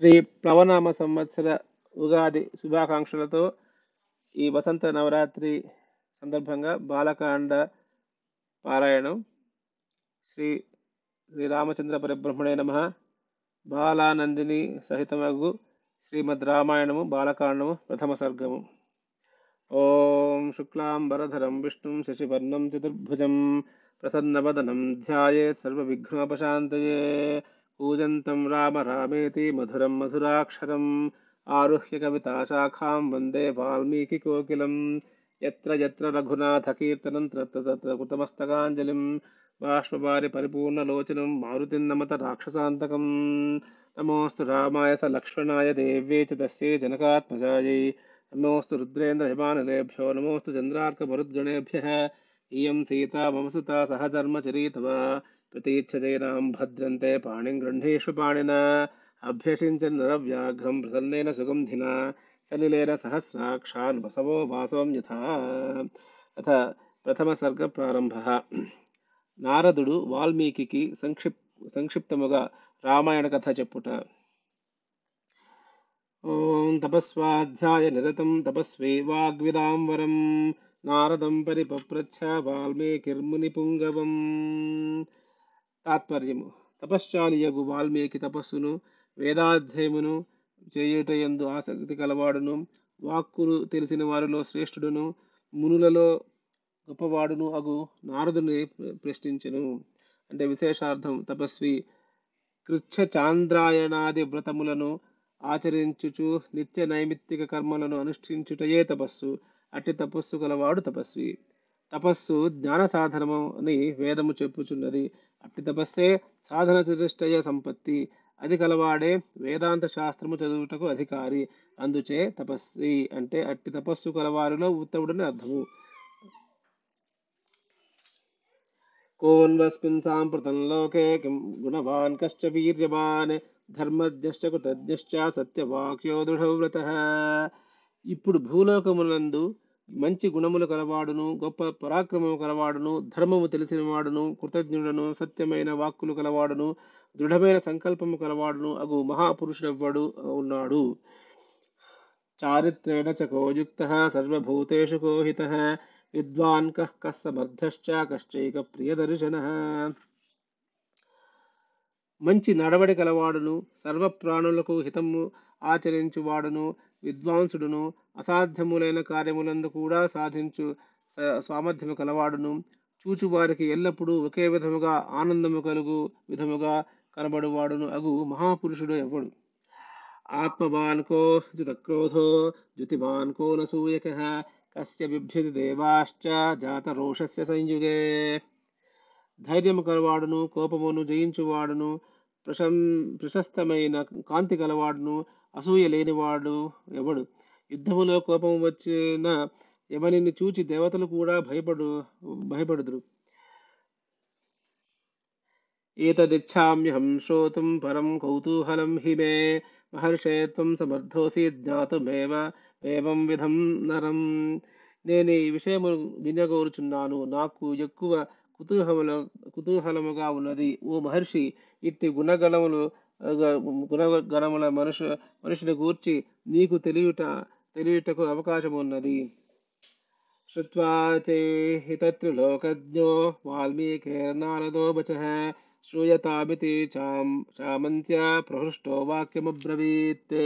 శ్రీ ప్లవనామ సంవత్సర ఉగాది శుభాకాంక్షలతో ఈ వసంత నవరాత్రి సందర్భంగా బాలకాండ పారాయణం. శ్రీ శ్రీ రామచంద్ర పరిబ్రహ్మణే నమ. బాలానందిని సహితమగు శ్రీమద్ రామాయణము బాలకాండము ప్రథమ సర్గము. ఓం శుక్లాంబరధరం విష్ణుం శశివర్ణం చతుర్భుజం ప్రసన్నవదనం ధ్యాయేత్ సర్వవిఘ్నోపశాంతయే. कूजन्तं राम रामेति मधुरं मधुराक्षरम्, आरुह्य कविताशाखां वंदे वाल्मीकिकोकिलं यत्र यत्र रघुनाथकीर्तनं तत्र तत्र कृतमस्तकाञ्जलिं बाष्पवारिपरिपूर्णलोचनं मारुतिं नमत राक्षसान्तकं नमोऽस्तु रामाय स लक्ष्मणाय देव्ये च तस्यै जनकात्मजायै। नमोऽस्तु रुद्रेन्द्रहिमानलेभ्यो नमोऽस्तु चन्द्रार्कमरुद्गणेभ्यः इयं सीता मम सुता सहधर्मचरीतवा ప్రతీచ్ఛతైనాం భద్రంతే పాణిం గృహ్ణేషు పాణిన అభ్యసించన్నరవ్యాఘ్రం ప్రసన్నేన సుగంధిన సలిలేన సహస్రాక్షాన్ వసవో వాసవం యథా అథ ప్రథమ సర్గ ప్రారంభ నారదుడు వాల్మీకి సంక్షిప్ సంక్షిప్తముగా రామాయణ కథ చెప్పుట ఓం తపస్వాధ్యాయ నిరతం తపస్వీ వాగ్విదాంబరం నారదం పరిపప్రచ్ఛ వాల్మీకిర్ముని పుంగవం తాత్పర్యము. తపశ్చాలియగు వాల్మీకి తపస్సును వేదాధ్యయమును చేయుట ఎందు ఆసక్తి కలవాడును వాక్కులు తెలిసిన వారిలో శ్రేష్ఠుడును మునులలో గొప్పవాడును అగు నారదుని ప్రశ్నించను. అంటే విశేషార్థం తపస్వి కృచ్ఛ చాంద్రాయణాది వ్రతములను ఆచరించుచు నిత్య నైమిత్తిక కర్మలను అనుష్ఠించుటయే తపస్సు. అట్టి తపస్సు గలవాడు తపస్వి. తపస్సు జ్ఞాన సాధనము అని వేదము చెప్పుచున్నది. అట్టి తపస్సే సాధన చతుష్టయ సంపత్తి. అది కలవాడే వేదాంత శాస్త్రము చదువుటకు అధికారి. అందుచే తపస్వి అంటే అట్టి తపస్సు కలవారిలో ఉత్తముడని అర్థము. కోన్వస్మిన్ సాంప్రతం లోకే కిం గుణవాన్ కశ్చ వీర్యవాన్ ధర్మజ్ఞశ్చ కృతజ్ఞశ్చ సత్యవాక్యో దృఢవ్రత ఇప్పుడు భూలోకములందు మంచి గుణములు కలవాడును గొప్ప పరాక్రమము కలవాడును ధర్మము తెలిసినవాడును కృతజ్ఞుడను సత్యమైన వాక్కులు కలవాడును దృఢమైన సంకల్పము కలవాడును అగు మహాపురుషుడెవ్వడు ఉన్నాడు. చారిత్రేణ చ కోయుక్త సర్వభూతేషు కోహిత విద్వాన్ కః కः కశ్చైక ప్రియదర్శన. మంచి నడవడి కలవాడును సర్వప్రాణులకు హితము ఆచరించువాడును విద్వాంసుడును అసాధ్యములైన కార్యములందు కూడా సాధించు సామర్థ్యము కలవాడును. చూచువారికి ఎల్లప్పుడూ ఒకే విధముగా ఆనందము కలుగు విధముగా కనబడువాడును అగు మహాపురుషుడు ఎవడు? ఆత్మవాన్ కో జితక్రోధో జ్యుతిమాన్ కో నసూయక కస్య బిభ్యతి దేవాశ్చ జాత రోషస్య సంయుగే. ధైర్యము కలవాడును కోపమును జయించువాడును ప్రశం ప్రశస్తమైన కాంతి కలవాడును అసూయ లేనివాడు ఎవడు? యుద్ధములో కోపం వచ్చిన ఎవరిని చూచి దేవతలు కూడా భయపడు భయపడుదురు. ఏతదిచ్ఛామ్యహం శ్రోతుం పరం కౌతూహలం హి మే మహర్షే త్వం సమర్థోసి జ్ఞాతుమేవ ఏవం విధం నరం. నేను ఈ విషయము వినగోరుచున్నాను. నాకు ఎక్కువ కుతూహముల కుతూహలముగా ఉన్నది. ఓ మహర్షి ఇట్టి గుణగలములు గుణగణముల మనుషు మనుషుని గూర్చి నీకు తెలియట తెలియటకు అవకాశం ఉన్నది శ్రుత్వా చేహిత్రిలోకజ్ఞో వాల్మీకేర్నారదో వచ శ్రూయతామితి చాం చామంత్య ప్రహృష్టో వాక్యమబ్రవీత్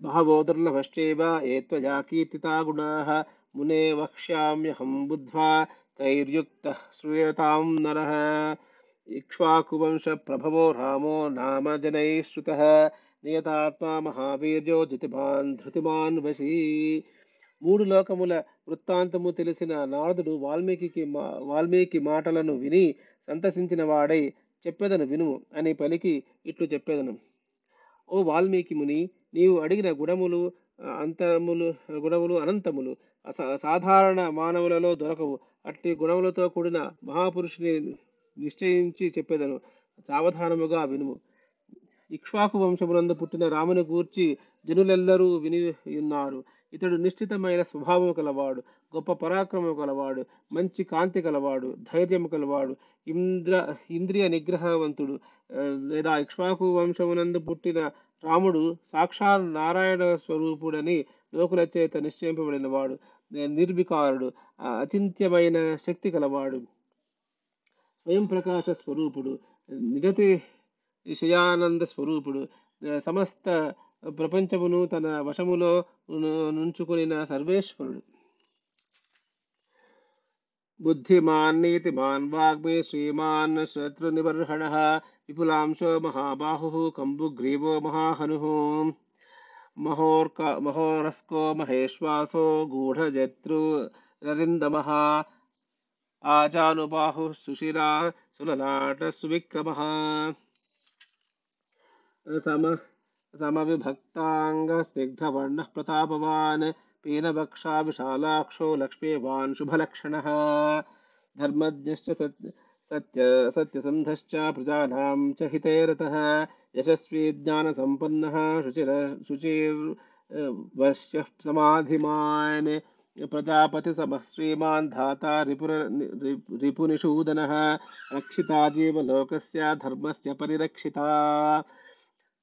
బహవో దుర్లభశ్చైవ ఏ త్వయా కీర్తితా గుణాः మునే వక్ష్యామ్యహం బుద్ధ్వా తైర్యుక్తः శ్రూయతాం నరः ఇక్ష్వాకువంశ ప్రభవో రామో నామ జనైः श्रुतः నియతాత్మా మహావీర్యో ధృతిమాన్ ధృతిమాన్ వశీ మూడు లోకముల వృత్తాంతము తెలిసిన నారదుడు వాల్మీకి వాల్మీకి మాటలను విని సంతసించిన వాడై చెప్పేదను వినుము అని పలికి ఇట్లు చెప్పేదను ఓ వాల్మీకి ముని నీవు అడిగిన గుణములు అంతములు గుణములు అనంతములు సాధారణ మానవులలో దొరకవు అట్టి గుణములతో కూడిన మహాపురుషుని నిశ్చయించి చెప్పేదను. సావధానముగా వినుము. ఇక్ష్వాకు వంశమునందు పుట్టిన రాముని గూర్చి జనులెల్లరూ విని ఉన్నారు ఇతడు నిశ్చితమైన స్వభావం కలవాడు గొప్ప పరాక్రమం కలవాడు మంచి కాంతి కలవాడు ధైర్యం కలవాడు ఇంద్ర ఇంద్రియ నిగ్రహవంతుడు. లేదా ఇక్ష్వాకు వంశమునందు పుట్టిన రాముడు సాక్షాత్ నారాయణ స్వరూపుడని లోకుల చేత నిశ్చయింపబడినవాడు నిర్వికారుడు అచింత్యమైన శక్తి కలవాడు. స్వయం ప్రకాశ స్వరూపుడు నిగతి విషయానంద స్వరూపుడు ఆ, సమస్త ప్రపంచమును తన వశములో ను- నుంచుకొనిన సర్వేశ్వరుడు బుద్ధిమాన్ నీతిమాన్ వాగ్మే శ్రీమాన్ శత్రునిబర్హణ విపులాంశో మహాబాహు కంబుగ్రీవో మహాహను మహోర్క మహోరస్కో మహేశ్వాసో గూఢజత్రురిందమ आजानुबाहुः सुशिरा सुललाटसुविक्रमः सम, समविभक्ताङ्गस्निग्धवर्णः प्रतापवान् पीनवक्षा विशालाक्षो लक्ष्मीवान् शुभलक्षणः। धर्मज्ञश्च सत्य सत्य, सत्यसन्धश्च प्रजानां च हिते रतः। यशस्वी ज्ञानसम्पन्नः, शुचिर, शुचिर्वश्यः समाधिमान्। प्रजापति श्रीमान् धाता रिपुर रिपुनिषूदनः रक्षिता जीवलोकस्य धर्मस्य परिरक्षिता।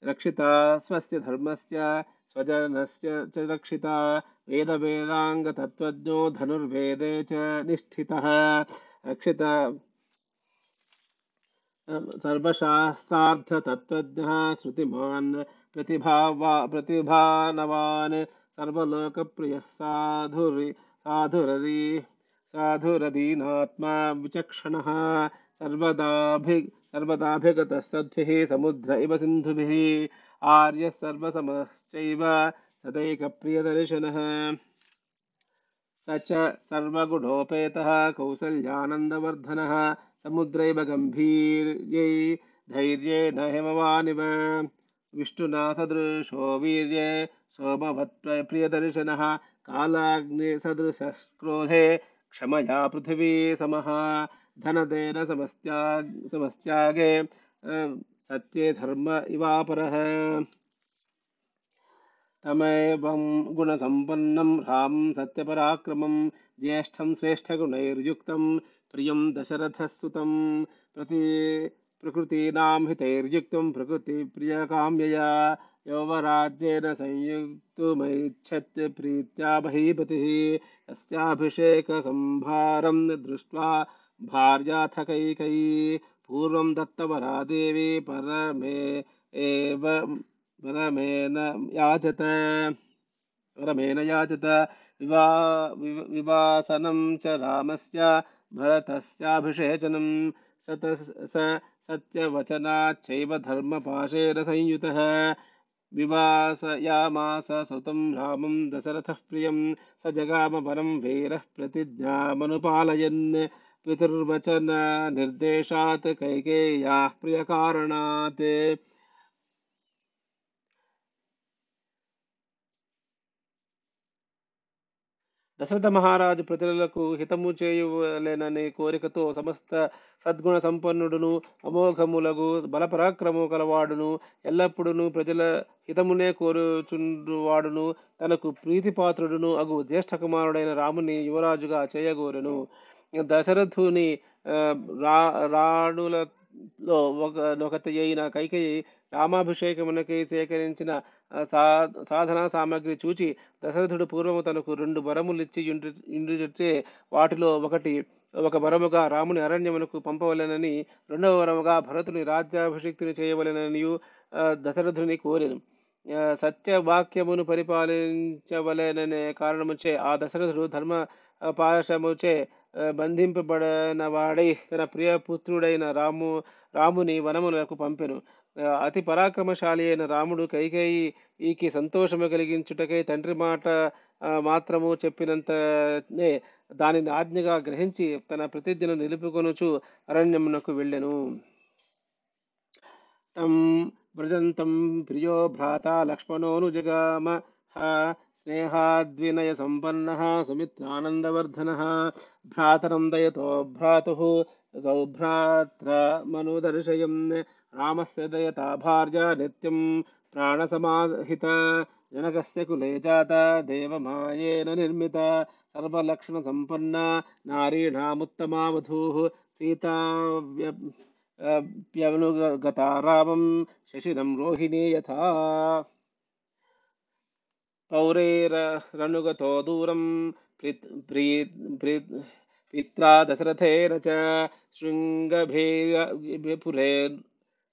रक्षिता स्वस्य धर्मस्य स्वजनस्य च रक्षिता। वेद वेदांग तत्वज्ञो धनुर्वेदे च निष्ठितः। रक्षिता सर्वशास्त्रार्थ तत्वज्ञः श्रुतिमान् प्रतिभावा प्रतिभानवान् सर्वलोकप्रियः साधुरि साधुररि, साधुरदीनात्मा विचक्षणः, सर्वदाभि सर्वदाभिगतः सद्भिः समुद्र इव सिन्धुभिः, आर्यः सर्वसमश्चैव सदैकप्रियदर्शनः। स च सर्वगुणोपेतः कौसल्यानन्दवर्धनः समुद्रैव गम्भीर्यै धैर्येण हिमवानिव। विष्णुना सदृशो वीर्ये सोमवत्प्रियदर्शनः कालाग्निसदृशक्रोधे क्षमया पृथिवी समः धनदेन समस्त्याग समस्त्यागे सत्ये धर्म इवापरः। तमेवं गुणसम्पन्नं रामं सत्यपराक्रमं, ज्येष्ठं श्रेष्ठगुणैर्युक्तं, प्रियं दशरथः सुतं प्रति, प्रकृतीनां हितैर्युक्तं प्रकृतिप्रियकाम्यया यौवराज्येन संयुक्तुमैच्छत् प्रीत्या महीपतिः तस्याभिषेकसम्भारं दृष्ट्वा भार्याथ कैकयी पूर्वं दत्तवरा देवी परमे एव, परमेन याचत परमेन याचत। विवा विवासनं च रामस्य, भरतस्याभिषेचनं। स सत्यवचनाच्चैव धर्मपाशेन संयुतः। विवासयामास सुतं रामं दशरथः प्रियं स जगाम वरं प्रतिज्ञामनुपालयन् पितुर्वचन निर्देशात् कैकेय्याः प्रियकारणात् దశరథ మహారాజు ప్రజలకు హితము చేయలేనని కోరికతో సమస్త సద్గుణ సంపన్నుడును అమోఘములగు బలపరాక్రము కలవాడును ఎల్లప్పుడూ ప్రజల హితమునే కోరుచుండువాడును తనకు ప్రీతిపాత్రుడును అగు జ్యేష్ఠ కుమారుడైన రాముని యువరాజుగా చేయగోరెను. దశరథుని రా రాణులలో ఒక ఒకటి అయిన కైకేయి రామాభిషేకమునకై సేకరించిన సా సాధనా సామగ్రి చూచి దశరథుడు పూర్వము తనకు రెండు వరములిచ్చి ఇండ్రిచే వాటిలో ఒకటి ఒక వరముగా రాముని అరణ్యమునకు పంపవలెనని రెండవ వరముగా భరతుని రాజ్యాభిషిక్తిని చేయవలెననియు దశరథుని కోరెను. సత్యవాక్యమును పరిపాలించవలెననే కారణముచే ఆ దశరథుడు ధర్మ పాశముచే బంధింపబడిన వాడై తన ప్రియ పుత్రుడైన రాము రాముని వనములకు పంపెను. అతి పరాక్రమశాలి అయిన రాముడు కైకేయి ఈకి సంతోషము కలిగించుటకై తండ్రి మాట మాత్రము చెప్పినంతనే దానిని ఆజ్ఞగా గ్రహించి తన ప్రతిజ్ఞను నిలుపుకొనుచు అరణ్యమునకు వెళ్ళెను. తం వ్రజంతం ప్రియో భ్రాత లక్ష్మణోనుజగామ స్నేహాద్వినయ సంపన్న సుమిత్రానందవర్ధన భ్రాతరం దయతో భ్రాతు సౌభ్రాత్ర మనోదర్శయం रामस्य दयता भार्या नित्यं प्राणसमाहिता। जनकस्य कुले जाता देवमायेन निर्मिता। सर्वलक्षणसम्पन्ना नारीणामुत्तमा वधूः सीताव्यनुगता रामं शशिरं रोहिणी यथा। पौरेरनुगतो दूरं पित्रा दशरथेन च शृङ्गभेपुरे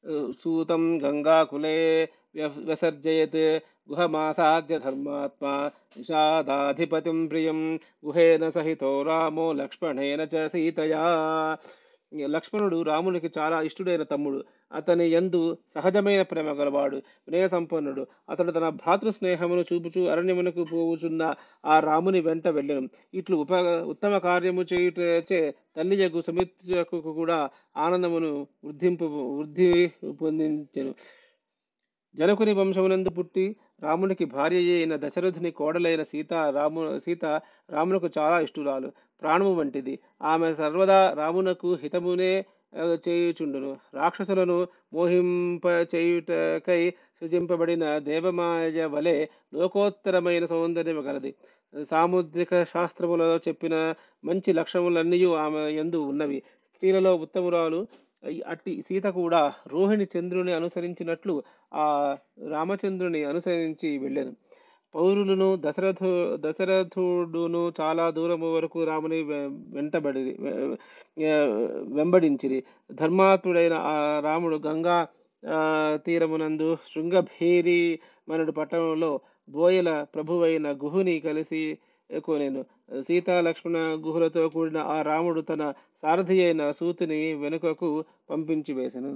सूतं गङ्गाकुले व्यसर्जयत्। गुहमासाद्य धर्मात्मा निषादाधिपतिं प्रियं। गुहेन सहितो रामो लक्ष्मणेन च सीतया। లక్ష్మణుడు రామునికి చాలా ఇష్టుడైన తమ్ముడు. అతని యందు సహజమైన ప్రేమ గలవాడు వినయ సంపన్నుడు అతడు తన భ్రాతృ స్నేహమును చూపుచూ అరణ్యమునకు పోవుచున్న ఆ రాముని వెంట వెళ్ళెను. ఇట్లు ఉప ఉత్తమ కార్యము చేయుటచే తల్లి యగు సుమిత్రకు కూడా ఆనందమును వృద్ధింపు వృద్ధి పొందించను. జనకుని వంశమునందు పుట్టి రామునికి భార్య అయిన దశరథుని కోడలైన సీత రాము సీత రామునకు చాలా ఇష్టురాలు. ప్రాణము వంటిది. ఆమె సర్వదా రామునకు హితమునే చేయుచుండును. రాక్షసులను మోహింప చేయుటకై సృజింపబడిన దేవమాయ వలె లోకోత్తరమైన సౌందర్యము గలది. సాముద్రిక శాస్త్రములలో చెప్పిన మంచి లక్షణములన్నీ ఆమె యందు ఉన్నవి. స్త్రీలలో ఉత్తమురాలు అట్టి సీత కూడా రోహిణి చంద్రుని అనుసరించినట్లు ఆ రామచంద్రుని అనుసరించి వెళ్ళాను. పౌరులను దశరథు దశరథుడును చాలా దూరము వరకు రాముని వెంటబడి వెంబడించిరి. ధర్మాత్ముడైన ఆ రాముడు గంగా తీరమునందు శృంగభేరి మనడు పట్టణంలో బోయల ప్రభువైన గుహుని కలిసి కోనేను. సీతా లక్ష్మణ గుహులతో కూడిన ఆ రాముడు తన సారథి అయిన సూతిని వెనుకకు పంపించి వేసెను.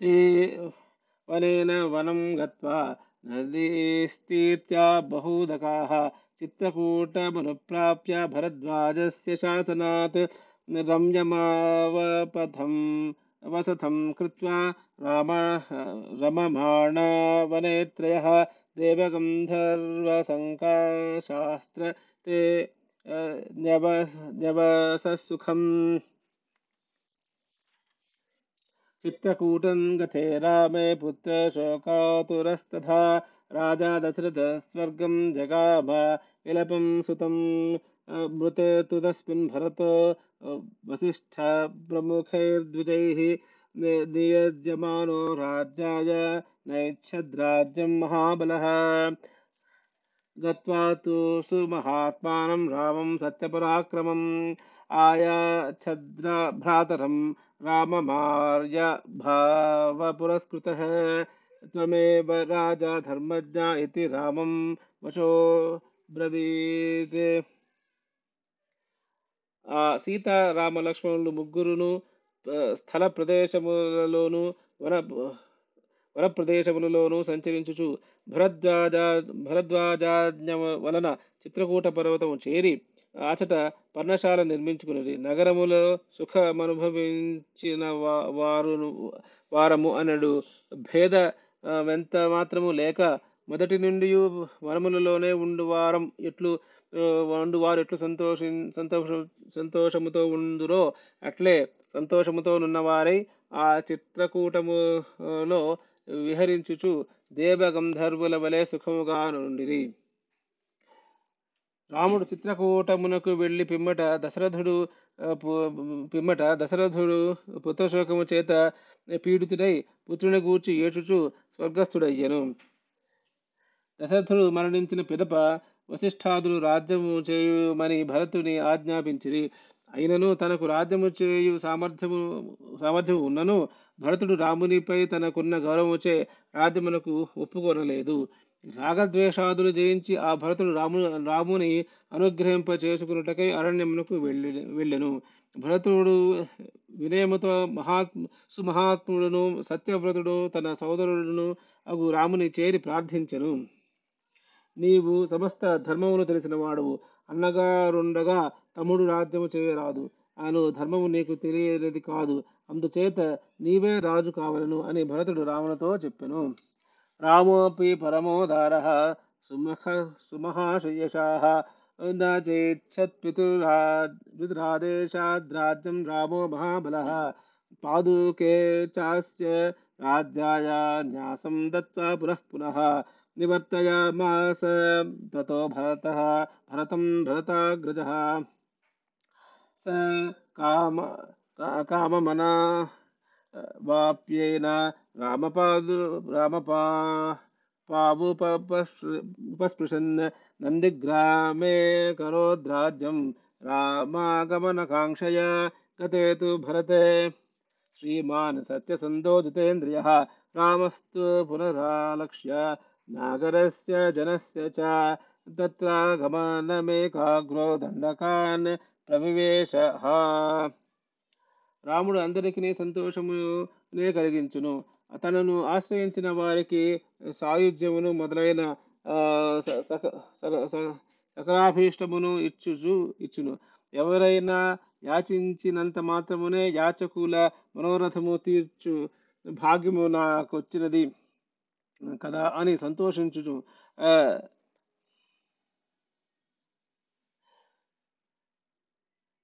ते वनेन वनं गत्वा नदीस्तीर्त्या बहूदकाः चित्रकूटमनुप्राप्य भरद्वाजस्य शासनात् रम्यमावपथं वसतं कृत्वा राम रममाणा वने त्रयः देवगन्धर्वसङ्काशास्त्र ते न्यव न्यवससुखम् चित्रकूटं गते रामे पुत्रशोकातुरस्तथा राजा दशरथः स्वर्गं जगाम विलपं सुतं मृते तु तस्मिन् भरतो वसिष्ठ प्रमुखैर्द्विजैः नियज्यमानो राज्याय नैच्छद्राज्यं महाबलः। गत्वा तु सुमहात्मानं रामं सत्यपराक्रमम् आयाच्छद्र, भ्रातरं राममार्य भावपुरस्कृतः त्वमेव राजा धर्मज्ञा इति रामं वचो ब्रवीत् ఆ సీత రామ లక్ష్మణులు ముగ్గురును ఆ, స్థల ప్రదేశములలోను వన వన ప్రదేశములలోను సంచరించుచు భరద్వాజ భరద్వాజాజ్ఞ వలన చిత్రకూట పర్వతము చేరి అచట పర్ణశాల నిర్మించుకున్నది. నగరములో సుఖమనుభవించిన వా- వారు వారము అనడు. భేద వెంత మాత్రము లేక మొదటి నుండి వనములలోనే ఉండు వారం ఎట్లు ఆ, వండు వారు ఎట్లు సంతోషి సంతోష సంతోషముతో ఉందురో అట్లే సంతోషముతో నున్నవారై ఆ చిత్రకూటములో విహరించుచు దేవగంధర్వుల వలె సుఖముగా నుండిరి రాముడు చిత్రకూటమునకు వెళ్ళి పిమ్మట దశరథుడు పిమ్మట దశరథుడు పుత్రశోకము చేత పీడితుడై పుత్రుని గూర్చి ఏడ్చుచు స్వర్గస్థుడయ్యను. దశరథుడు మరణించిన పిదప వశిష్ఠాదులు రాజ్యము చేయుమని భరతుని ఆజ్ఞాపించిరి. అయినను తనకు రాజ్యము చేయు సామర్థ్యము సామర్థ్యము ఉన్నను భరతుడు రామునిపై తనకున్న గౌరవముచే రాజ్యమునకు ఒప్పుకొనలేదు. రాగద్వేషాదులు జయించి ఆ భరతుడు రాము రాముని అనుగ్రహింప చేసుకున్నటకై అరణ్యమునకు వెళ్ళి వెళ్ళెను. భరతుడు వినయముతో మహా సుమహాత్ముడును సత్యవ్రతుడు తన సోదరుడును అగు రాముని చేరి ప్రార్థించెను. నీవు సమస్త ధర్మమును తెలిసిన వాడువు అన్నగారుండగా తమ్ముడు రాజ్యము చేయరాదు. అను ధర్మము నీకు తెలియనిది కాదు. అందుచేత నీవే రాజు కావలను అని భరతుడు రామునితో చెప్పెను. रामोऽपि परमोदारः सुमह सुमहाश्रियशाः न चेच्छत्पितुरादेशाद्राज्यं रामो महाबलः। पादुके चास्य राज्याया न्यासं दत्त्वा पुनः पुनः निवर्तयामास। ततो भरतः भरतं भरताग्रजः। स काम का, काममना वाप्येन रामपादु, रामपा पावुपस्पृशन् नन्दिग्रामे करोद्राज्यं रामागमनकाङ्क्षया गते तु भरते। श्रीमान् सत्यसन्धो जितेन्द्रियः रामस्तु पुनरालक्ष्य, नागरस्य, जनस्य च तत्रागमनमेकाग्रो दण्डकान् प्रविवेशः రాముడు అందరికీ సంతోషమునే కలిగించును. తనను ఆశ్రయించిన వారికి సాయుధ్యమును మొదలైన స- సక- సకలాభీష్టమును ఇచ్చుచు ఇచ్చును. ఎవరైనా యాచించినంత మాత్రమునే యాచకుల మనోరథము తీర్చు భాగ్యము నాకు వచ్చినది కదా అని సంతోషించుచు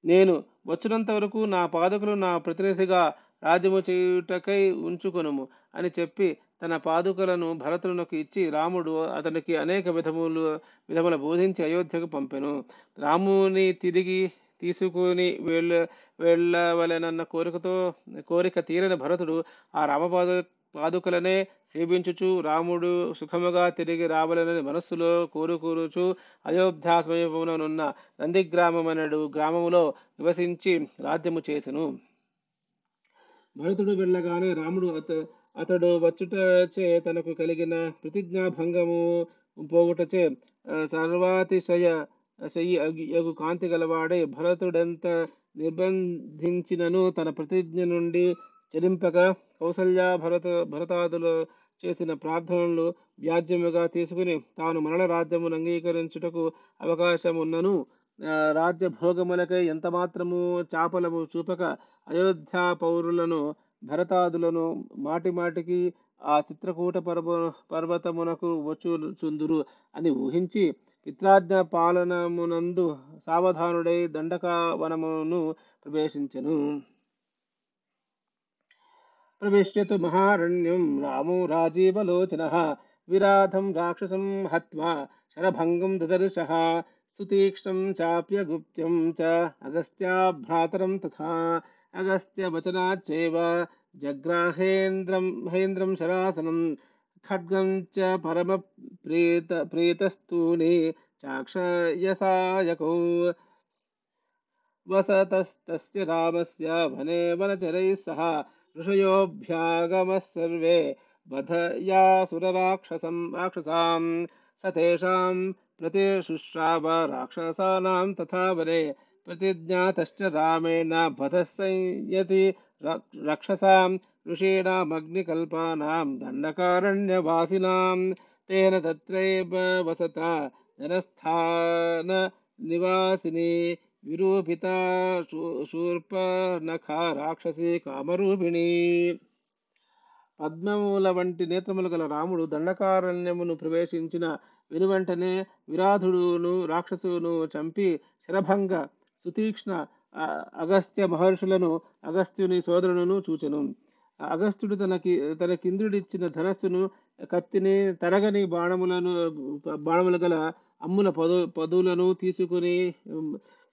నేను వచ్చినంత వరకు నా పాదకులు నా ప్రతినిధిగా రాజ్యము చేయుటకై ఉంచుకొనుము అని చెప్పి తన పాదుకలను భరతునకు ఇచ్చి రాముడు అతనికి అనేక విధములు విధముల బోధించి అయోధ్యకు పంపెను. రాముని తిరిగి తీసుకుని వెళ్ళ వెళ్ళవలెనన్న కోరికతో కోరిక తీరని భరతుడు ఆ రామపాద పాదుకలనే సేవించుచు రాముడు సుఖముగా తిరిగి రావాలని మనస్సులో కోరుకూరుచు అయోధ్యా సమీపంలోనున్న నందిగ్రామమనడు గ్రామములో నివసించి రాజ్యము చేసెను. భరతుడు వెళ్ళగానే రాముడు అత అతడు వచ్చుటచే తనకు కలిగిన ప్రతిజ్ఞా భంగము పోగుటచే సర్వాతిశయ శయి కాంతి గలవాడే భరతుడెంత నిర్బంధించినను తన ప్రతిజ్ఞ నుండి చెలింపక కౌసల్య భరత భరతాదులు చేసిన ప్రార్థనలు వ్యాజ్యముగా తీసుకుని తాను మరణ రాజ్యమును అంగీకరించుటకు అవకాశమున్నను. రాజ్య భోగములకై ఎంత మాత్రము చాపలము చూపక అయోధ్య పౌరులను భరతాదులను మాటి మాటికి ఆ చిత్రకూట పర్వ పర్వతమునకు వచ్చుచుందురు అని ఊహించి పిత్రాజ్ఞ పాలనమునందు సావధానుడై దండకావనమును ప్రవేశించెను. प्रविश्यतु महारण्यं रामो राजीवलोचनः। विराधं राक्षसं हत्वा शरभङ्गं ददर्शः। सुतीक्ष्णं चाप्यगुप्त्यं च अगस्त्याभ्रातरं तथा अगस्त्यवचनाच्चैव जग्राहेन्द्रं महेन्द्रं शरासनं खड्गं च परमप्रीत प्रीतस्तूनि चाक्षयसायकौ। वसतस्तस्य रामस्य वने वनचरैः सह ऋषयोऽभ्यागमः सर्वे वधयासुरराक्षसं राक्षसां, स तेषां प्रतिशुश्राव राक्षसानां तथा वरे प्रतिज्ञातश्च रामेण वधः संयति राक्षसां, ऋषीणामग्निकल्पानां दण्डकारण्यवासिनां, तेन तत्रैव वसता जनस्थाननिवासिनी విరూపిత శూర్పనఖ రాక్షసి కామరూపిణి పద్మముల వంటి నేత్రములు గల రాముడు దండకారణ్యమును ప్రవేశించిన వెనువెంటనే విరాధుడును రాక్షసును చంపి శరభంగ సుతీక్ష్ణ అగస్త్య మహర్షులను అగస్త్యుని సోదరులను చూచెను. అగస్త్యుడు తనకి తన కిందుడిచ్చిన ధనస్సును కత్తిని తరగని బాణములను బాణములు గల అమ్ముల పదు పదులను తీసుకుని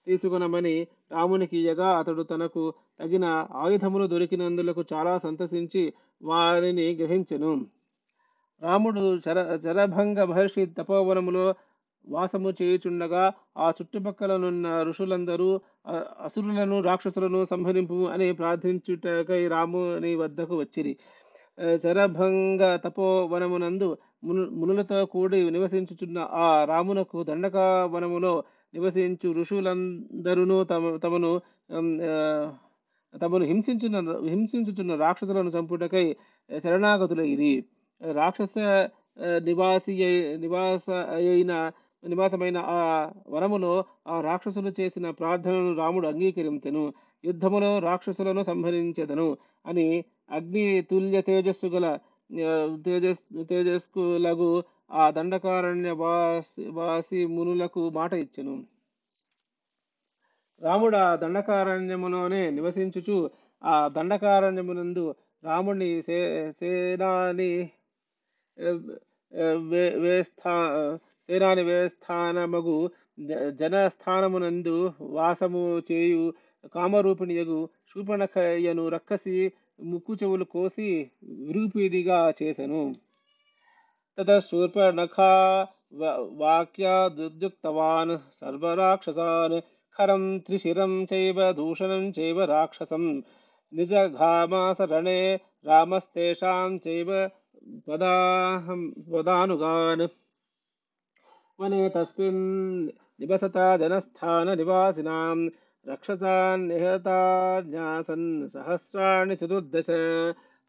తీసుకునమని రామునికి ఇయ్యగా అతడు తనకు తగిన ఆయుధములు దొరికినందులకు చాలా సంతసించి వారిని గ్రహించెను. రాముడు శర శరభంగ మహర్షి తపోవనములో వాసము చేయుచుండగా ఆ చుట్టుపక్కలనున్న ఋషులందరూ అసురులను రాక్షసులను సంహరింపు అని ప్రార్థించుటకై రాముని వద్దకు వచ్చిరి. శరభంగ తపోవనమునందు మును మునులతో కూడి నివసించుచున్న ఆ రామునకు దండకావనములో వనములో నివసించు ఋషులందరూ తమ తమను తమను హింసించున్న హింసించుచున్న రాక్షసులను చంపుటకై శరణాగతులైరి రాక్షస నివాసి నివాస అయిన నివాసమైన ఆ వరములో ఆ రాక్షసులు చేసిన ప్రార్థనను రాముడు అంగీకరించెను. యుద్ధములో రాక్షసులను సంహరించెదను అని అగ్ని తుల్య తేజస్సు గల ఆ, తేజస్ తేజస్కులగు ఆ దండకారణ్య వాసి వాసి మునులకు మాట ఇచ్చెను. రాముడు ఆ దండకారణ్యములోనే నివసించుచు ఆ దండకారణ్యమునందు రాముడిని సే సేనాని వేస్థా సేనాని వేస్థానమగు జనస్థానమునందు వాసము చేయు కామరూపిణియగు శూపణకయ్యను రక్కసి ముక్కు చెవులు కోసి విరుగుపీడిగా చేసెను. तत शूर्पणखा वाक्यादुद्युक्तवान् सर्वराक्षसान् खरं त्रिशिरं चैव दूषणं चैव राक्षसं निजघामासरणे रामस्तेषां चैव पदानुगान् वने तस्मिन् निवसता जनस्थाननिवासिनां रक्षसान् निहतान्यासन् सहस्राणि चतुर्दश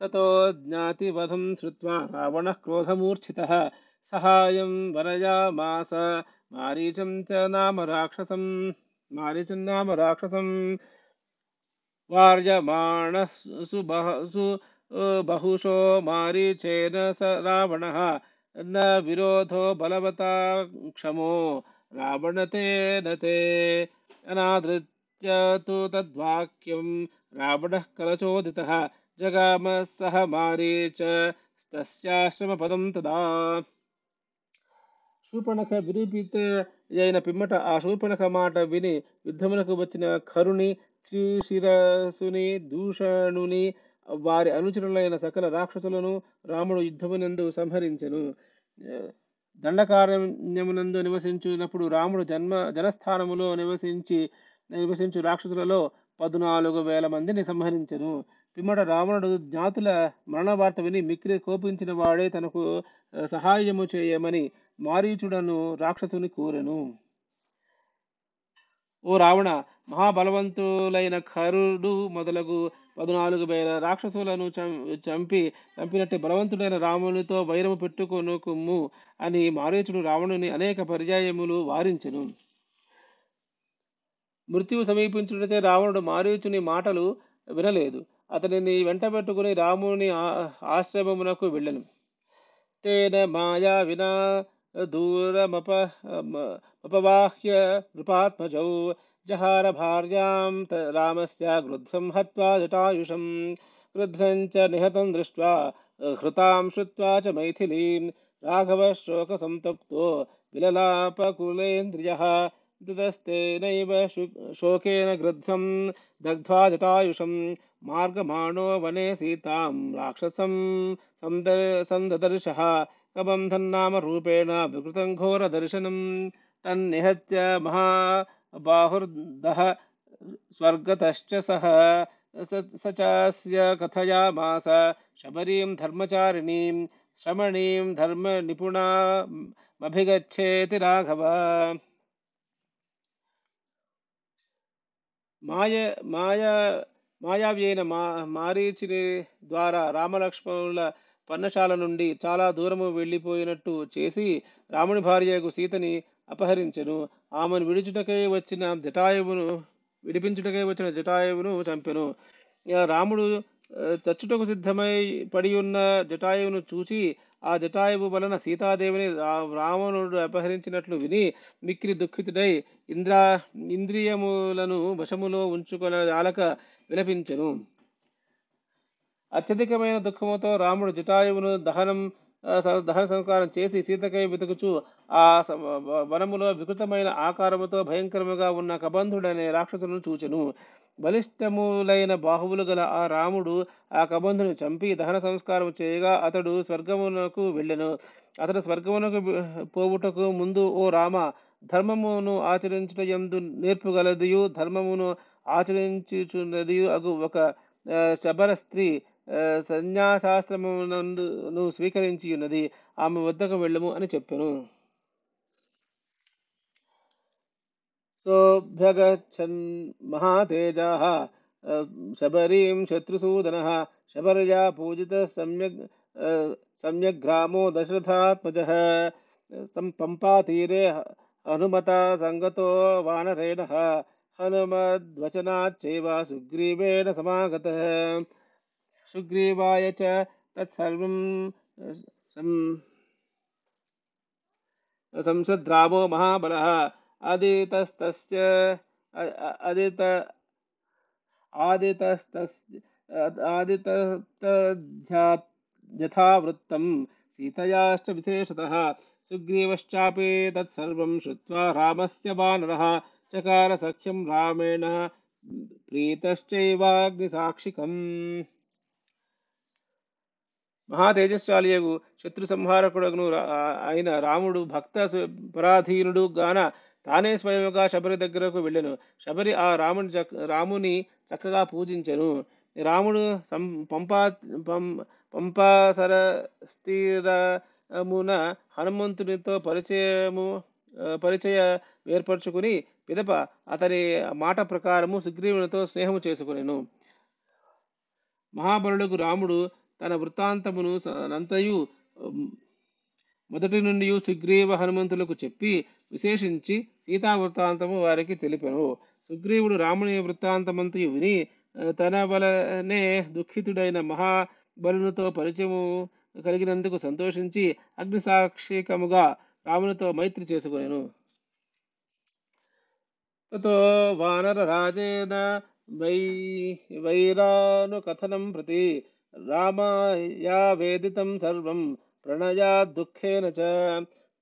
ततो ज्ञातिवधं श्रुत्वा रावणः क्रोधमूर्च्छितः। सहायं वरयामास। मारीचं च नाम राक्षसं। मारीचं नाम राक्षसं। वार्यमाणः सुबहसु बहुशो मारीचेन स रावणः। न विरोधो बलवता क्षमो रावणतेन ते। अनादृत्य तु तद्वाक्यं रावणः कलचोदितः। जगाम सह मारीच तस्याश्रमपदं तदा శూర్పణఖ విరూపిత అయిన పిమ్మట ఆ శూర్పణఖ మాట విని యుద్ధమునకు వచ్చిన ఖరుని శ్రీశిరసుని దూషణుని వారి అనుచరులైన సకల రాక్షసులను రాముడు యుద్ధమునందు సంహరించెను దండకారణ్యమునందు నివసించినప్పుడు రాముడు జన్మ జనస్థానములో నివసించి నివసించు రాక్షసులలో పద్నాలుగు వేల మందిని సంహరించెను పిమ్మట రావణుడు జ్ఞాతుల మరణ వార్త విని మిక్కిలి కోపించిన వాడే తనకు సహాయము చేయమని మారీచుడను రాక్షసుని కోరెను. ఓ రావణ మహాబలవంతులైన కరుడు మొదలగు పద్నాలుగు వేల రాక్షసులను చం- చంపి చంపినట్టు బలవంతుడైన రామునితో వైరము పెట్టుకొనుకుమ్ము అని మారీచుడు రావణుని అనేక పర్యాయములు వారించెను. మృత్యువు సమీపించుడితే రావణుడు మారీచుని మాటలు వినలేదు. అతనిని వెంటబెట్టుకుని రాముని ఆశ్రమమునకు వెళ్ళను. తేన మాయా వినా దూరమప అపవాహ్య నృపాత్మజౌ జహార భార్యాం రామస్య గృధ్రం హత్వా జటాయుషం గృధ్రం చ నిహతం దృష్ట్వా హృతాం శ్రుత్వా చ మైథిలీం రాఘవ శోక సంతప్తో విలలాపకులేంద్రియ दस्तेनैव शोकेन क्रुद्धं दग्ध्वा जटायुषं मार्गमाणो वने सीतां राक्षसं सन्ददर्शः। कबन्धन्नामरूपेण विकृतं घोरदर्शनं तन्निहत्य महाबाहुर्दः स्वर्गतश्च सः। स चास्य कथयामास शबरीं धर्मचारिणीं श्रमणीं धर्मनिपुणामभिगच्छेति राघव। మాయ మాయ మాయావ్యైన మా మారీచిని ద్వారా రామలక్ష్మణుల పర్ణశాల నుండి చాలా దూరము వెళ్ళిపోయినట్టు చేసి రాముని భార్యకు సీతని అపహరించెను. ఆమెను విడిచుటకై వచ్చిన జటాయువును విడిపించుటకై వచ్చిన జటాయువును చంపెను. రాముడు చచ్చుటకు సిద్ధమై పడి ఉన్న జటాయువును చూసి ఆ జటాయువు వలన సీతాదేవిని రావణుడు అపహరించినట్లు విని మిక్కిలి దుఃఖితుడై ఇంద్రా ఇంద్రియములను వశములో ఉంచుకొనజాలక విలపించెను. అత్యధికమైన దుఃఖముతో రాముడు జటాయువును దహనం దహన సంస్కారం చేసి సీతకై వెతుకుచు ఆ వనములో వికృతమైన ఆకారముతో భయంకరముగా ఉన్న కబంధుడనే రాక్షసులను చూచెను. బలిష్టములైన బాహువులు గల ఆ రాముడు ఆ కబంధుని చంపి దహన సంస్కారం చేయగా అతడు స్వర్గమునకు వెళ్ళెను. అతడు స్వర్గమునకు పోవుటకు ముందు ఓ రామ ధర్మమును ఆచరించుట ఎందు నేర్పుగలదియు ధర్మమును ఆచరించుచున్నదియు అగు ఒక శబర స్త్రీ ఆ, స్వీకరించి ఉన్నది ఆమె వద్దకు వెళ్ళము అని చెప్పాను. तो सोऽभ्यगच्छन् महातेजाः शबरीं शत्रुसूदनः, शबर्या पूजितः सम्यग् सम्यग्रामो दशरथात्मजः। पम्पातीरे हनुमता सङ्गतो वानरेणः, हनुमद्वचनाच्चैव सुग्रीवेण समागतः। सुग्रीवाय च तत्सर्वं संसद्रामो महाबलः। చ తత్సర్వం సం- సంసద్రామో మహాబలः అదితస్తస్య అ- అ- అదిత आदितस्तस्य आदितस्तद्यथावृत्तं सीतयाश्च विशेषतः सुग्रीवश्चापि तत्सर्वं श्रुत्वा रामस्य वानरः चकार सख्यं रामेण ప్రీతశ్చైవాగ్నిసాక్షికం మహా తేజస్శాలియగు శత్రు సంహారకుడును అయిన రాముడు భక్త పరాధీనుడు గాన తానే స్వయముగా శబరి దగ్గరకు వెళ్ళెను. శబరి ఆ రాముని చక్క రాముని చక్కగా పూజించెను. రాముడు సం పంపా పం పంపాసర స్థిరమున హనుమంతునితో పరిచయము పరిచయ ఏర్పరచుకుని పిదప అతని మాట ప్రకారము సుగ్రీవునితో స్నేహము చేసుకునేను. మహాబలుడుకు రాముడు తన వృత్తాంతమును నంతయు మొదటి నుండి సుగ్రీవ హనుమంతులకు చెప్పి విశేషించి సీతా వృత్తాంతము వారికి తెలిపెను. సుగ్రీవుడు రాముని వృత్తాంతమంతి విని తన వలనే దుఃఖితుడైన మహాబలునితో పరిచయము కలిగినందుకు సంతోషించి అగ్నిసాక్షికముగా రామునితో మైత్రి చేసుకునేను. తతో వానర రాజేన వై వైరాను కథనం ప్రతి రామాయ వేదితం సర్వం दुःखेन च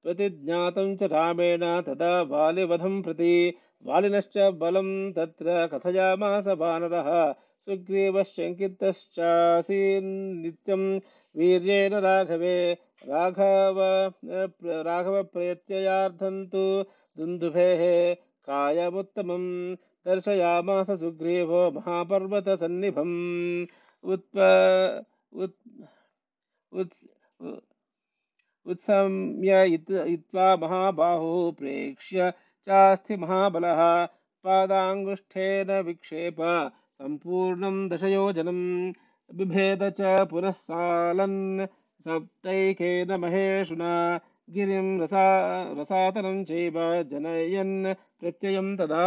प्रतिज्ञातं च रामेण तदा वालिवधं प्रति। वालिनश्च बलं तत्र कथयामास वानरः। सुग्रीवश्चङ्कितश्चासीन्नित्यं वीर्येण राघवे। राघव राघवप्रत्ययार्थं तु दुन्दुभेः कायमुत्तमम् दर्शयामास सुग्रीवो महापर्वतसन्निभम्। उत्प उत् उत् उत्सम्य युत्वा महाबाहो प्रेक्ष्य चास्थिमहाबलः पादाङ्गुष्ठेन विक्षेप सम्पूर्णं दशयोजनं बिभेद च पुनः सालन् सप्तैकेन महेषुना गिरिं रसा रसातनं चैव जनयन् प्रत्ययं तदा।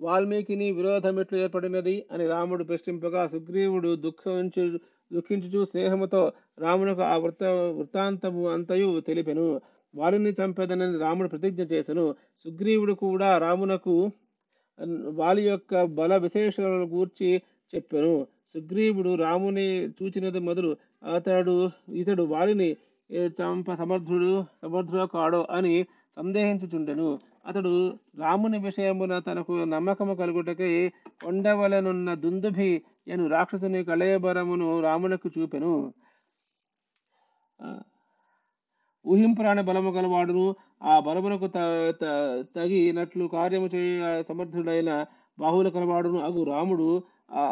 వాల్మీకిని విరోధమెట్లు ఏర్పడినది అని రాముడు ప్రశ్నింపగా సుగ్రీవుడు దుఃఖించు దుఃఖించుచు స్నేహముతో రామునకు ఆ వృత్త వృత్తాంతము అంతయు తెలిపెను. వాలిని చంపేదనని రాముడు ప్రతిజ్ఞ చేసెను. సుగ్రీవుడు కూడా రామునకు వాలి యొక్క బల విశేషాలను గూర్చి చెప్పెను. సుగ్రీవుడు రాముని చూచినది మొదలు అతడు ఇతడు వారిని చంప సమర్థుడు సమర్థుడో కాడో అని సందేహించుచుండెను. అతడు రాముని విషయమున తనకు నమ్మకము కలుగుటకై ఉండవలనున్న దుందుభి ఎను రాక్షసుని కళయబరమును రామునకు చూపెను. ఊహింపురాని బలము గలవాడును ఆ బలమునకు తగినట్లు కార్యము చేయ సమర్థుడైన బాహువుల కలవాడును. అగు రాముడు ఆ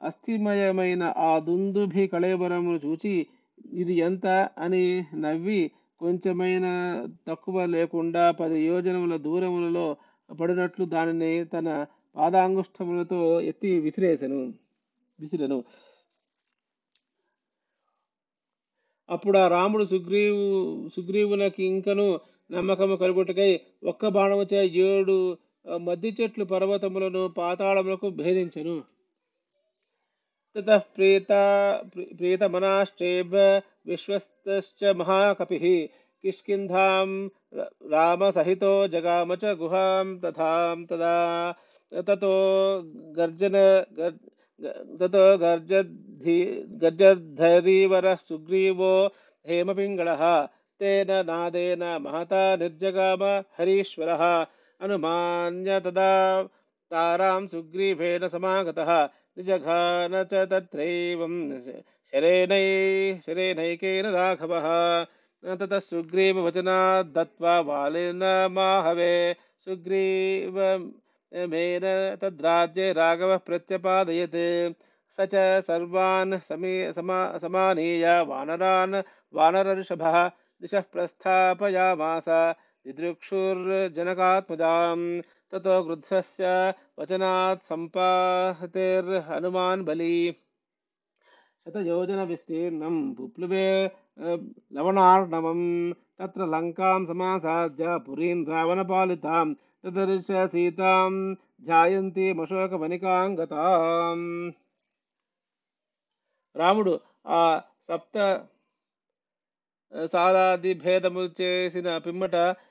అస్థిమయమైన ఆ దుందుభి కళయబరమును చూచి ఇది ఎంత అని నవ్వి కొంచెమైన తక్కువ లేకుండా పది యోజనముల దూరములలో పడినట్లు దానిని తన పాదాంగుష్టములతో ఎత్తి విసిరేసను విసిరను. అప్పుడు ఆ రాముడు సుగ్రీవు సుగ్రీవునకి ఇంకను నమ్మకము కలుగుటకై ఒక్క బాణముచే ఏడు మద్ది చెట్లు పర్వతములను పాతాళములకు భేదించను. తత ప్రీత ప్రీతమనాశ్చేవ विश्वस्तश्च महाकपिः। किष्किन्धां रामसहितो जगाम च गुहां तथां तदा, ततो गर्जन ततो गर्जद्धि, गर्जद्धरीवरः सुग्रीवो हेमपिङ्गळः तेन नादेन महता निर्जगाम हरीश्वरः। अनुमान्य तदा तारां सुग्रीवेन समागतः। निजघान च तत्रैवं शरेणै, शरेणैकेन राघवः। ततः सुग्रीववचनात् दत्त्वा बालेन माहवे, सुग्रीवमेन तद्राज्ये राघवः प्रत्यपादयत्। स च सर्वान् समे, समा, समानीय वानरान् वानरऋषभः दिशः प्रस्थापयामास। दिदृक्षुर्जनकात्मजाम्। ततो गृध्रस्य वचनात् सम्पाहतेर्हनुमान् बली। शतयोजनविस्तीर्णं पुप्लुवे लवणार्णवं तत्र लङ्कां समासाद्य पुरीं रावणपालितां तदृश सीतां ధ్యాయంతీమశోకవనికాం గతాం రాముడు ఆ సప్త సాలాది భేదము చేసిన పిమ్మట ఆ,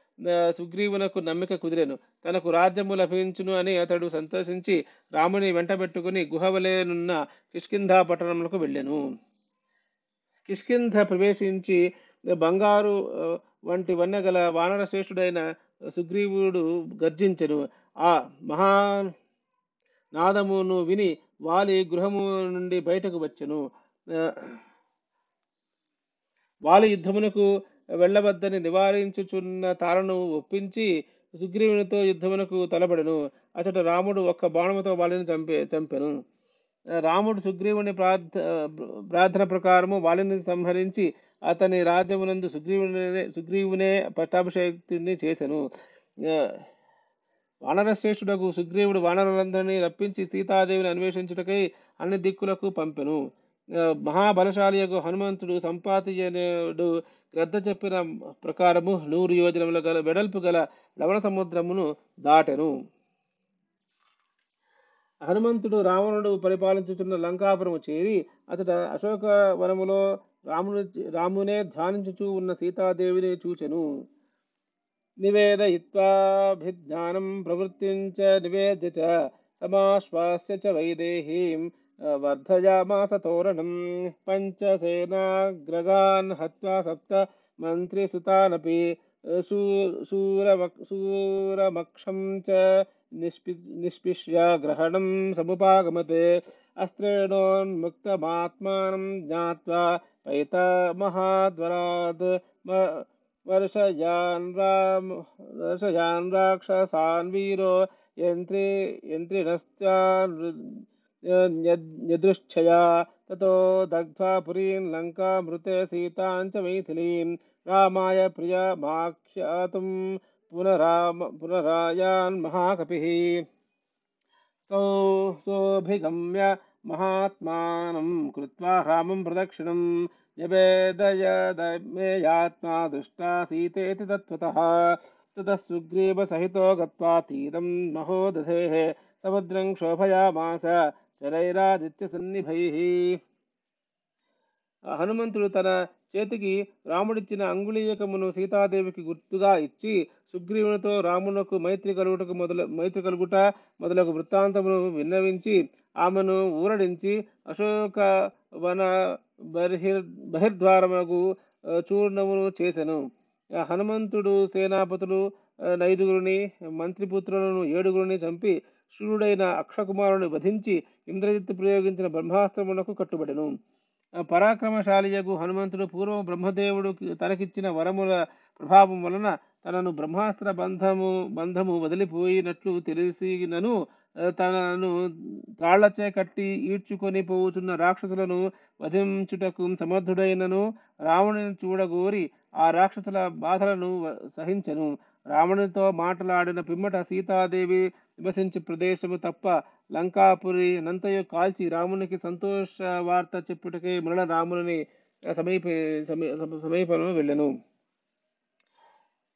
సుగ్రీవునకు నమ్మిక కుదిరెను. తనకు రాజ్యము లభించును అని అతడు సంతోషించి రాముని వెంటబెట్టుకుని గుహవలేనున్న కిష్కింధా పట్టణములకు వెళ్ళెను. కిష్కింధ ప్రవేశించి బంగారు వంటి వన్నెగల వానర శ్రేష్ఠుడైన సుగ్రీవుడు గర్జించెను. ఆ మహా నాదమును విని వాలి గృహము నుండి బయటకు వచ్చెను. వాలి యుద్ధమునకు వెళ్ళవద్దని నివారించుచున్న తారను ఒప్పించి సుగ్రీవునితో యుద్ధమునకు తలబడెను అతడు రాముడు ఒక్క బాణముతో వాళ్ళని చంపే చంపెను. రాముడు సుగ్రీవుని ప్రార్థ ప్రార్థన ప్రకారము వాళ్ళని సంహరించి అతని రాజ్యమునందు సుగ్రీవునే సుగ్రీవునే పట్టాభిషేక్తుని చేశాను వానరశ్రేష్ఠుడకు సుగ్రీవుడు వానరులందరినీ రప్పించి సీతాదేవిని అన్వేషించుటకై అన్ని దిక్కులకు పంపెను. మహాబలశాలి యొక్క హనుమంతుడు సంపాతిజనుడు గ్రద్ద చెప్పిన ప్రకారము నూరు యోజనముల గల వెడల్పు గల లవణ సముద్రమును దాటెను. హనుమంతుడు రావణుడు పరిపాలించుచున్న లంకాపురము చేరి అతడు అశోక వనములో రాముని రామునే ధ్యానించుచూ ఉన్న సీతాదేవిని చూచెను. నివేదయిత్వాభిజ్ఞానం ప్రవృత్తించ నివేద్య చ సమాశ్వాస్య చ వైదేహీం वर्धयामास वर्धया पञ्चसेनाग्रगान् हत्वा सप्त मन्त्रिसुतानपि सप्तमन्त्रिसुतानपिक्षं च निष्पि निष्पिष्य ग्रहणं समुपागमते। अस्त्रेणोन्मुक्तमात्मानं ज्ञात्वा पैतमहाद्वराद् राक्षसान् वीरो यन्त्रि यन्त्रिणश्चान् వీరో యంత్రి యంత్రిణశ్చాన్యదృచ్ఛయా తతో దగ్ధ్వా పురీం లంకామృతే సీతాం చ మైథిలీం రామాయ ప్రియమాఖ్యాతుం పునరామ పునరాయాన్ మహాకపిः సౌ సోభిగమ్య మహాత్మానం కృత్వా రామం ప్రదక్షిణం నివేదయదమేయాత్మా దృష్టా సీతేతి తత్వతః తతः సుగ్రీవ సహితో గత్వా తీరం మహోదధేః శరైరాదిత్య హనుమంతుడు తన చేతికి రాముడిచ్చిన అంగుళీయకమును సీతాదేవికి గుర్తుగా ఇచ్చి సుగ్రీవునితో రామునకు మైత్రి కలుగుటకు మొదలు మైత్రి కలుగుట మొదలగు వృత్తాంతమును విన్నవించి ఆమెను ఊరడించి అశోక వన బహిర్ బహిర్ద్వారముకు చూర్ణమును చేసెను. హనుమంతుడు సేనాపతులు నైదుగురిని మంత్రిపుత్రులను ఏడుగురిని చంపి శూరుడైన అక్షకుమారుని వధించి ఇంద్రజిత్తు ప్రయోగించిన బ్రహ్మాస్త్రమునకు కట్టుబడెను. పరాక్రమశాలియకు పరాక్రమశాలియగు హనుమంతుడు పూర్వం బ్రహ్మదేవుడు తనకిచ్చిన వరముల ప్రభావం వలన తనను బ్రహ్మాస్త్ర బంధము బంధము వదిలిపోయినట్లు తెలిసినను తనను తాళ్ళచే కట్టి ఈడ్చుకొని పోవుచున్న రాక్షసులను వధించుటకు సమర్థుడైనను రావణుని చూడగోరి ఆ రాక్షసుల బాధలను సహించను. రావణునితో మాట్లాడిన పిమ్మట సీతాదేవి నివసించే ప్రదేశము తప్ప లంకాపురి నంతయు కాల్చి రామునికి సంతోష వార్త చెప్పుటకే మరల రాముని సమీప సమీపంలో వెళ్ళను.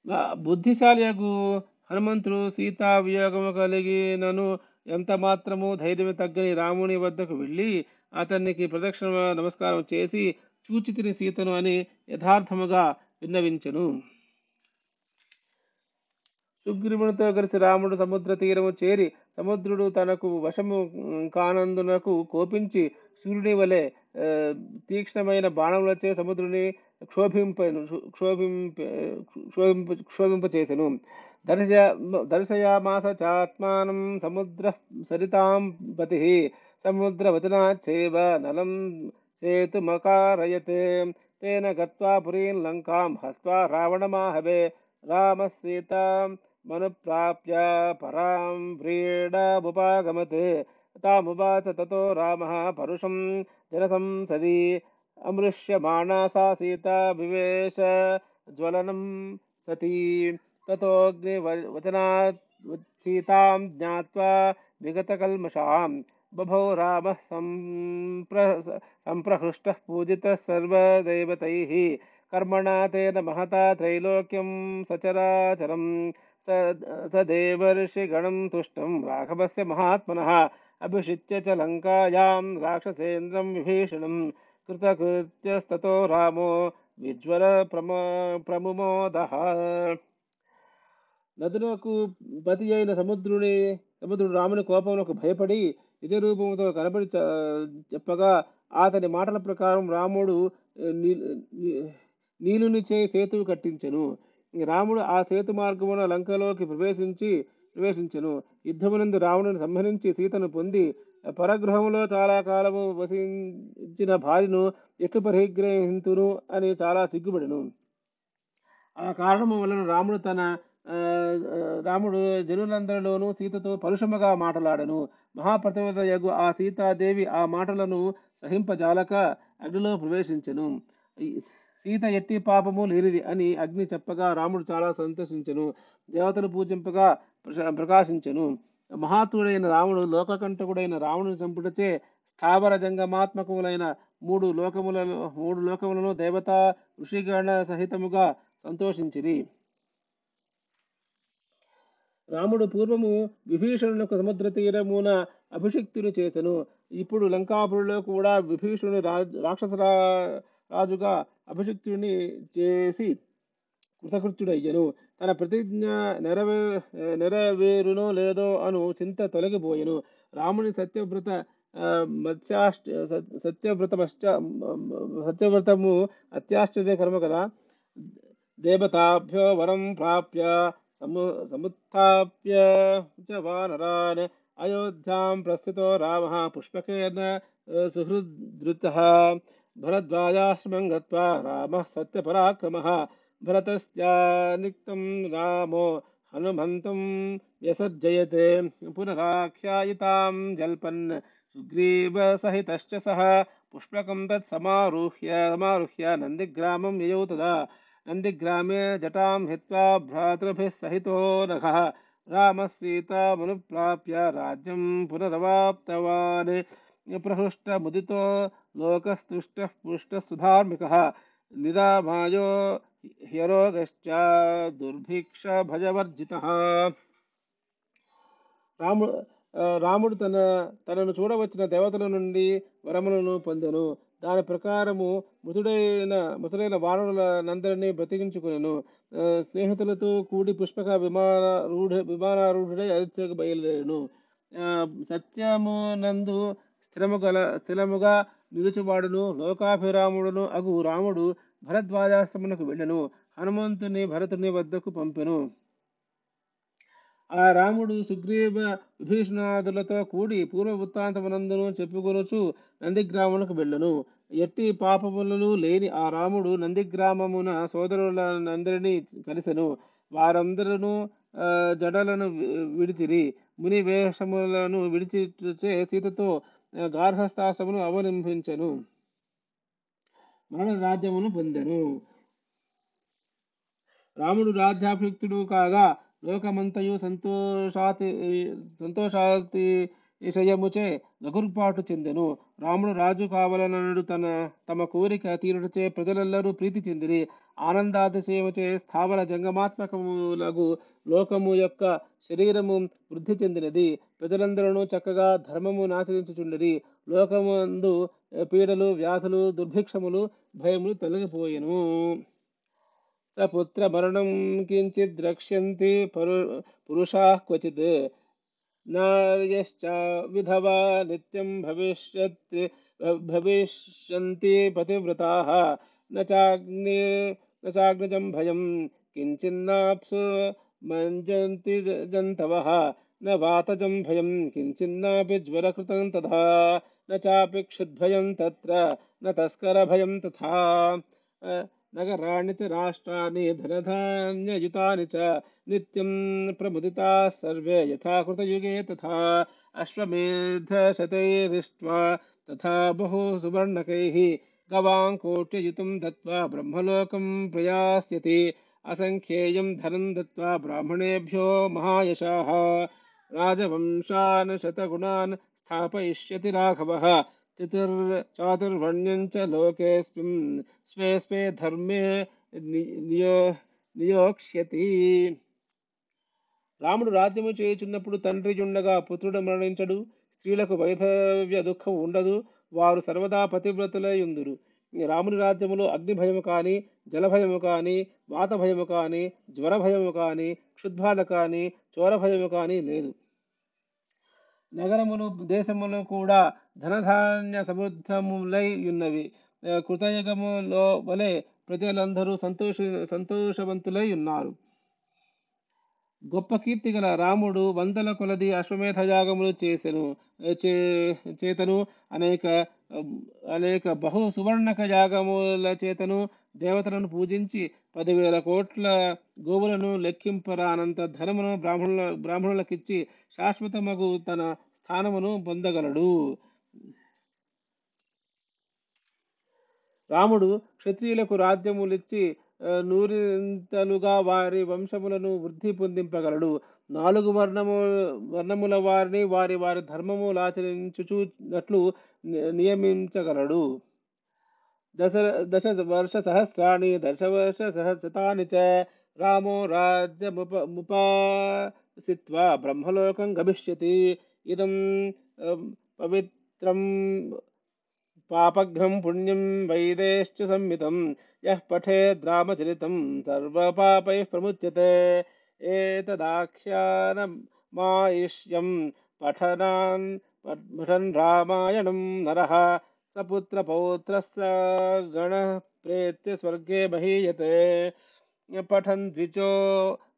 వెళ్ళెను బుద్ధిశాలియగు హనుమంతుడు సీతా వియోగము కలిగినను ఎంత మాత్రము ధైర్యం తగ్గని రాముని వద్దకు వెళ్ళి అతనికి ప్రదక్షిణ నమస్కారం చేసి చూచితిని సీతను అని యథార్థముగా విన్నవించెను. సుగ్రీవునితో కలిసి రాముడు సముద్ర తీరము చేరి సముద్రుడు తనకు వశము కానందునకు కోపించి సూర్యుని వలె తీక్ష్ణమైన బాణములచే సముద్రుని క్షోభింప క్షోభింప క్షోభింప క్షోభింపచేసెను. దర్శయ దర్శయామాస చాత్మానం సముద్ర సరితాం పతి సముద్రవచనాచ్చేవ నలం సేతుమకారయత్ తేన గత్వా పురీం లంకాం హత్వా రావణమాహవే రామసీతాం. मनुप्राप्य परां व्रीडमुपागमत्। तामुवाच ततो रामः परुषं जनसंसदि। अमृष्यमाणा सा सीता। विवेश ज्वलनं सती ततोऽग्निवचनात् सीतां ज्ञात्वा विगतकल्मषां बभौ रामः सम्प्र सम्प्रहृष्टः पूजितः सर्वदेवतैः। कर्मणा तेन महता त्रैलोक्यं सचराचरम्। स स देवर्षिगणं तुष्टं राघवस्य महात्मनः अभिषिच्य च लङ्कायां राक्षसेन्द्रं विभीषणं कृतकृत्यस्ततो रामो विज्वल प्रम प्रमुमोदः నదులకు పతి అయిన సముద్రుని సముద్రుడు రాముని కోపములకు భయపడి నిజ రూపముతో కనబడి చ- చెప్పగా అతని మాటల ప్రకారం రాముడు ఆ, నీ- నీ- నీలునిచే సేతువు కట్టించెను రాముడు ఆ సేతు మార్గమున లంకలోకి ప్రవేశించి ప్రవేశించెను. యుద్ధమునందు రావణుని సంహరించి సీతను పొంది పరగ్రహంలో చాలా కాలము వసించిన భార్యను ఎక్కు పరిగ్రహింతును అని చాలా సిగ్గుపడెను. ఆ కారణము వలన రాముడు తన ఆ, రాముడు జనులందరిలోనూ సీతతో పరుషముగా మాటలాడను. మహాప్రతివత యగు ఆ సీతాదేవి ఆ మాటలను సహింపజాలక అగ్నిలో ప్రవేశించెను. సీత ఎట్టి పాపము లేనిది అని అగ్ని చెప్పగా రాముడు చాలా సంతోషించను దేవతలు పూజింపగా ప్రకాశించను. మహాత్ముడైన రాముడు లోకకంటకుడైన రావణుని చంపుటచే స్థావర జంగమాత్మకములైన మూడు లోకములలో మూడు లోకములను దేవత ఋషిగణ సహితముగా సంతోషించిరి. రాముడు పూర్వము విభీషణులకు సముద్ర తీరమున అభిషిక్తుని చేసెను. ఇప్పుడు లంకాపురిలో కూడా విభీషణుడు రాజు రాక్షస రా- రాజుగా అభిషిక్తుని చేసి కృతకృత్యుడయ్యను. తన ప్రతిజ్ఞ నెరవే నెరవేరునో లేదో అను చింత తొలగిపోయెను. రాముని సత్యవ్రత మత్స్యాష్ట సత్యవ్రత సత్యవ్రతమశ్చ సత్యవ్రతము అత్యాశ్చర్యకరము కదా. దేవతాభ్యో వరం ప్రాప్య సము సముత్థాప్య చ వానరాన్ అయోధ్యాం ప్రస్థితో రామ పుష్పకేన ఆ, भरद्वाजाश्रमं गत्वा रामः सत्यपराक्रमः। भरतस्यानिक्तं रामो, हनुमन्तं व्यसज्जयते पुनराख्यायितां जल्पन् सुग्रीवसहितश्च सः। पुष्पकं तत् समारुह्य समारुह्य नन्दिग्रामं ययौ तदा। नन्दिग्रामे जटां हित्वा भ्रातृभिः सहितो नखः। रामः सीतामनुप्राप्य राज्यं पुनरवाप्तवान्। పునరవాప్తవాన్ ప్రహృష్టముదితో లోకస్తుష్టः పుష్టः निरामायो నిరామాయో హ్యరోగశ్చ దుర్భిక్ష భయవర్జితः రాముడు రాముడు తన తనను చూడవచ్చిన దేవతల నుండి వరములను పొందెను. దాని ప్రకారము మృతుడైన మృతుడైన వానరులనందరినీ బ్రతికించుకునేను. స్నేహితులతో కూడి పుష్పక విమానారూఢ విమానారూఢుడై అయోధ్యకు బయలుదేరాను. సత్యమునందు స్థిరముగల స్థిరముగా నిలుచువాడును లోకాభిరాముడును అగు రాముడు భరద్వాజాశ్రమునకు వెళ్ళను హనుమంతుని భరతుని వద్దకు పంపెను. ఆ రాముడు సుగ్రీవ విభీషణాదులతో కూడి పూర్వ వృత్తాంతమునందును చెప్పుకొనుచు నందిగ్రామునకు వెళ్ళను. ఎట్టి పాపములను లేని ఆ రాముడు నందిగ్రామమున సోదరులందరినీ కలిసెను. వారందరూ జడలను విడిచిరి ముని వేషములను విడిచిచే సీతతో గార్హస్థాశ్రమును అవలంబించెను. మరణ రాజ్యమును పొందెను. రాముడు రాజ్యాభియుక్తుడు కాగా లోకమంతయు సంతోషాతి సంతోషాతి విషయముచే లఘుర్పాటు చెందెను. రాముడు రాజు కావాలనడు తన తమ కోరిక తీరుటచే ప్రజలెల్లరూ ప్రీతి చెందిరి. ఆనందాతిశయముచే స్థావర జంగమాత్మకములగు లోకము యొక్క శరీరము వృద్ధి చెందినది. ప్రజలందరూ చక్కగా ధర్మము నాచరించుచుండిరి. లోకమందు పీడలు వ్యాధులు దుర్భిక్షములు భయములు తొలగిపోయెను. సపుత్ర మరణం కించిద్ ద్రక్ష్యంతి పరు పురుషా క్వచిత్ నార్యశ్చ విధవా నిత్యం భవిష్యత్ భవిష్యంతి పతివ్రతాः. న చాగ్ని న భయం. కించిన్నాప్సు मञ्जन्ति जन्तवः। न वातजं भयं, किञ्चिन्नापि ज्वरकृतं तथा। न चापि क्षुद्भयं तत्र, न तस्करभयं तथा। नगराणि च राष्ट्राणि, धनधान्ययुतानि च, नित्यं प्रमुदिताः सर्वे यथा कृतयुगे तथा। अश्वमेधशतैरिष्ट्वा तथा बहु सुवर्णकैः गवाङ्कोट्ययुतं दत्त्वा ब्रह्मलोकं प्रयास्यति। దత్వా బ్రహ్మలోకం दत्त्वा అసంఖ్యేయం ధనం దత్వా బ్రాహ్మణేభ్యో మహాయశాः. రాజవంశాన్ శతగుణాన్ స్థాపయిష్యతి రాఘవः. చతుర్ చాతుర్వర్ణ్యం చ లోకేస్మిన్ స్వే స్వే ధర్మే నియో నియోక్ష్యతి. రాముడు రాజ్యము చేయుచున్నప్పుడు తండ్రి ఉండగా పుత్రుడు మరణించడు. స్త్రీలకు వైధవ్య దుఃఖం ఉండదు. వారు సర్వదా పతివ్రతులై ఉందురు. రాముని రాజ్యములో అగ్ని భయము కానీ జలభయము కానీ వాత భయము కానీ జ్వర భయము కానీ క్షుద్బాధ కానీ చోర భయము కానీ లేదు. నగరములు దేశములు కూడా ధనధాన్య సమృద్ధములై ఉన్నవి. కృతయుగములో వలె ప్రజలందరూ సంతోష సంతోషవంతులై ఉన్నారు. గొప్ప కీర్తి గల రాముడు వందల కొలది అశ్వమేధ యాగములు చేసెను చే చేతను. అనేక అనేక బహు సువర్ణక యాగముల చేతను దేవతలను పూజించి పదివేల కోట్ల గోవులను లెక్కింపరానంత ధనమును బ్రాహ్మణుల బ్రాహ్మణులకిచ్చి శాశ్వతమగు తన స్థానమును పొందగలడు. రాముడు క్షత్రియులకు రాజ్యములిచ్చి నూరింతలుగా వారి వంశములను వృద్ధి పొందింపగలడు. నాలుగు వర్ణము వర్ణముల వారిని వారి వారి ధర్మములు ఆచరించుచున్నట్లు నియమించగలడు. దశ దశ వర్ష సహస్రాణి దశ వర్ష సహస్రతాని చ రామో రాజ్యముప ముపాసిత్వా. బ్రహ్మలోకం గమిష్యతి. ఇదం పవిత్రం पापघ्नं पुण्यं वैदेश्च संमितं यः पठेद्रामचरितं सर्वपापैः प्रमुच्यते। एतदाख्यानमायुष्यं पठनान् पठन रामायणं नरः। सपुत्रपौत्रस्य गणः प्रेत्य स्वर्गे महीयते पठन् द्विचो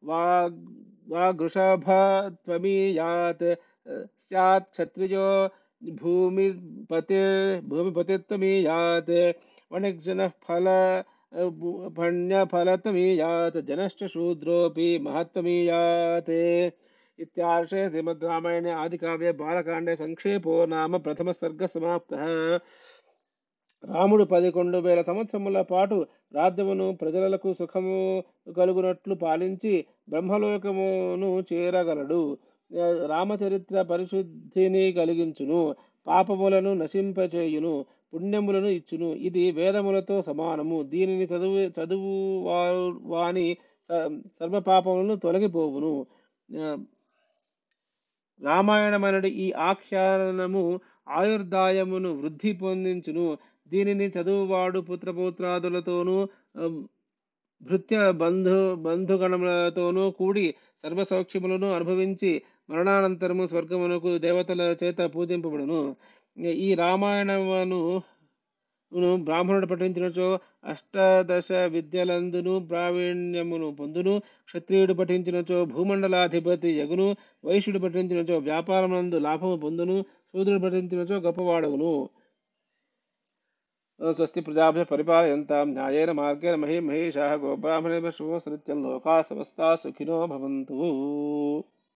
वागृषभ त्वमीयात्। स्यात् क्षत्रियो భూమిపతే పతిత్వమీయాత్ వణిజన ఫల భణ్యఫలత్వమీయాత్ జనశ్చ శూద్రోపి మహత్వమీయాత్ ఇత్యార్షే శ్రీమద్ రామాయణ ఆది కావ్య బాలకాండే సంక్షేపో నామ ప్రథమ సర్గ సమాప్త రాముడు పదకొండు వేల సంవత్సరముల పాటు రాజ్యమును ప్రజలకు సుఖము కలుగునట్లు పాలించి బ్రహ్మలోకమును చేరగలడు. రామచరిత్ర పరిశుద్ధిని కలిగించును పాపములను నశింపచేయును పుణ్యములను ఇచ్చును. ఇది వేదములతో సమానము. దీనిని చదువు చదువు వాని సర్వపాపములను సర్వ పాపములను తొలగిపోవును. ఆ, రామాయణమనడి ఈ ఆఖ్యానము ఆయుర్దాయమును వృద్ధి పొందించును. దీనిని చదువువాడు పుత్రపౌత్రాదులతోనూ భృత్య బంధు బంధుగణములతోనూ కూడి సర్వ అనుభవించి మరణానంతరము స్వర్గమునకు దేవతల చేత పూజింపబడును. ఈ రామాయణమును బ్రాహ్మణుడు పఠించినచో అష్టాదశ విద్యలందును ప్రావీణ్యమును పొందును. క్షత్రియుడు పఠించినచో భూమండలాధిపతి యగును. వైశ్యుడు పఠించినచో వ్యాపారమునందు లాభము పొందును. శూద్రుడు పఠించినచో గొప్పవాడగును. స్వస్తి ప్రజాభ్య పరిపాలయంతాం. న్యాయేన మార్గేణ మహీ మహేషాः గోబ్రాహ్మణేభ్య శుభమస్తు నిత్యం లోకాः సుఖినో భవంతు.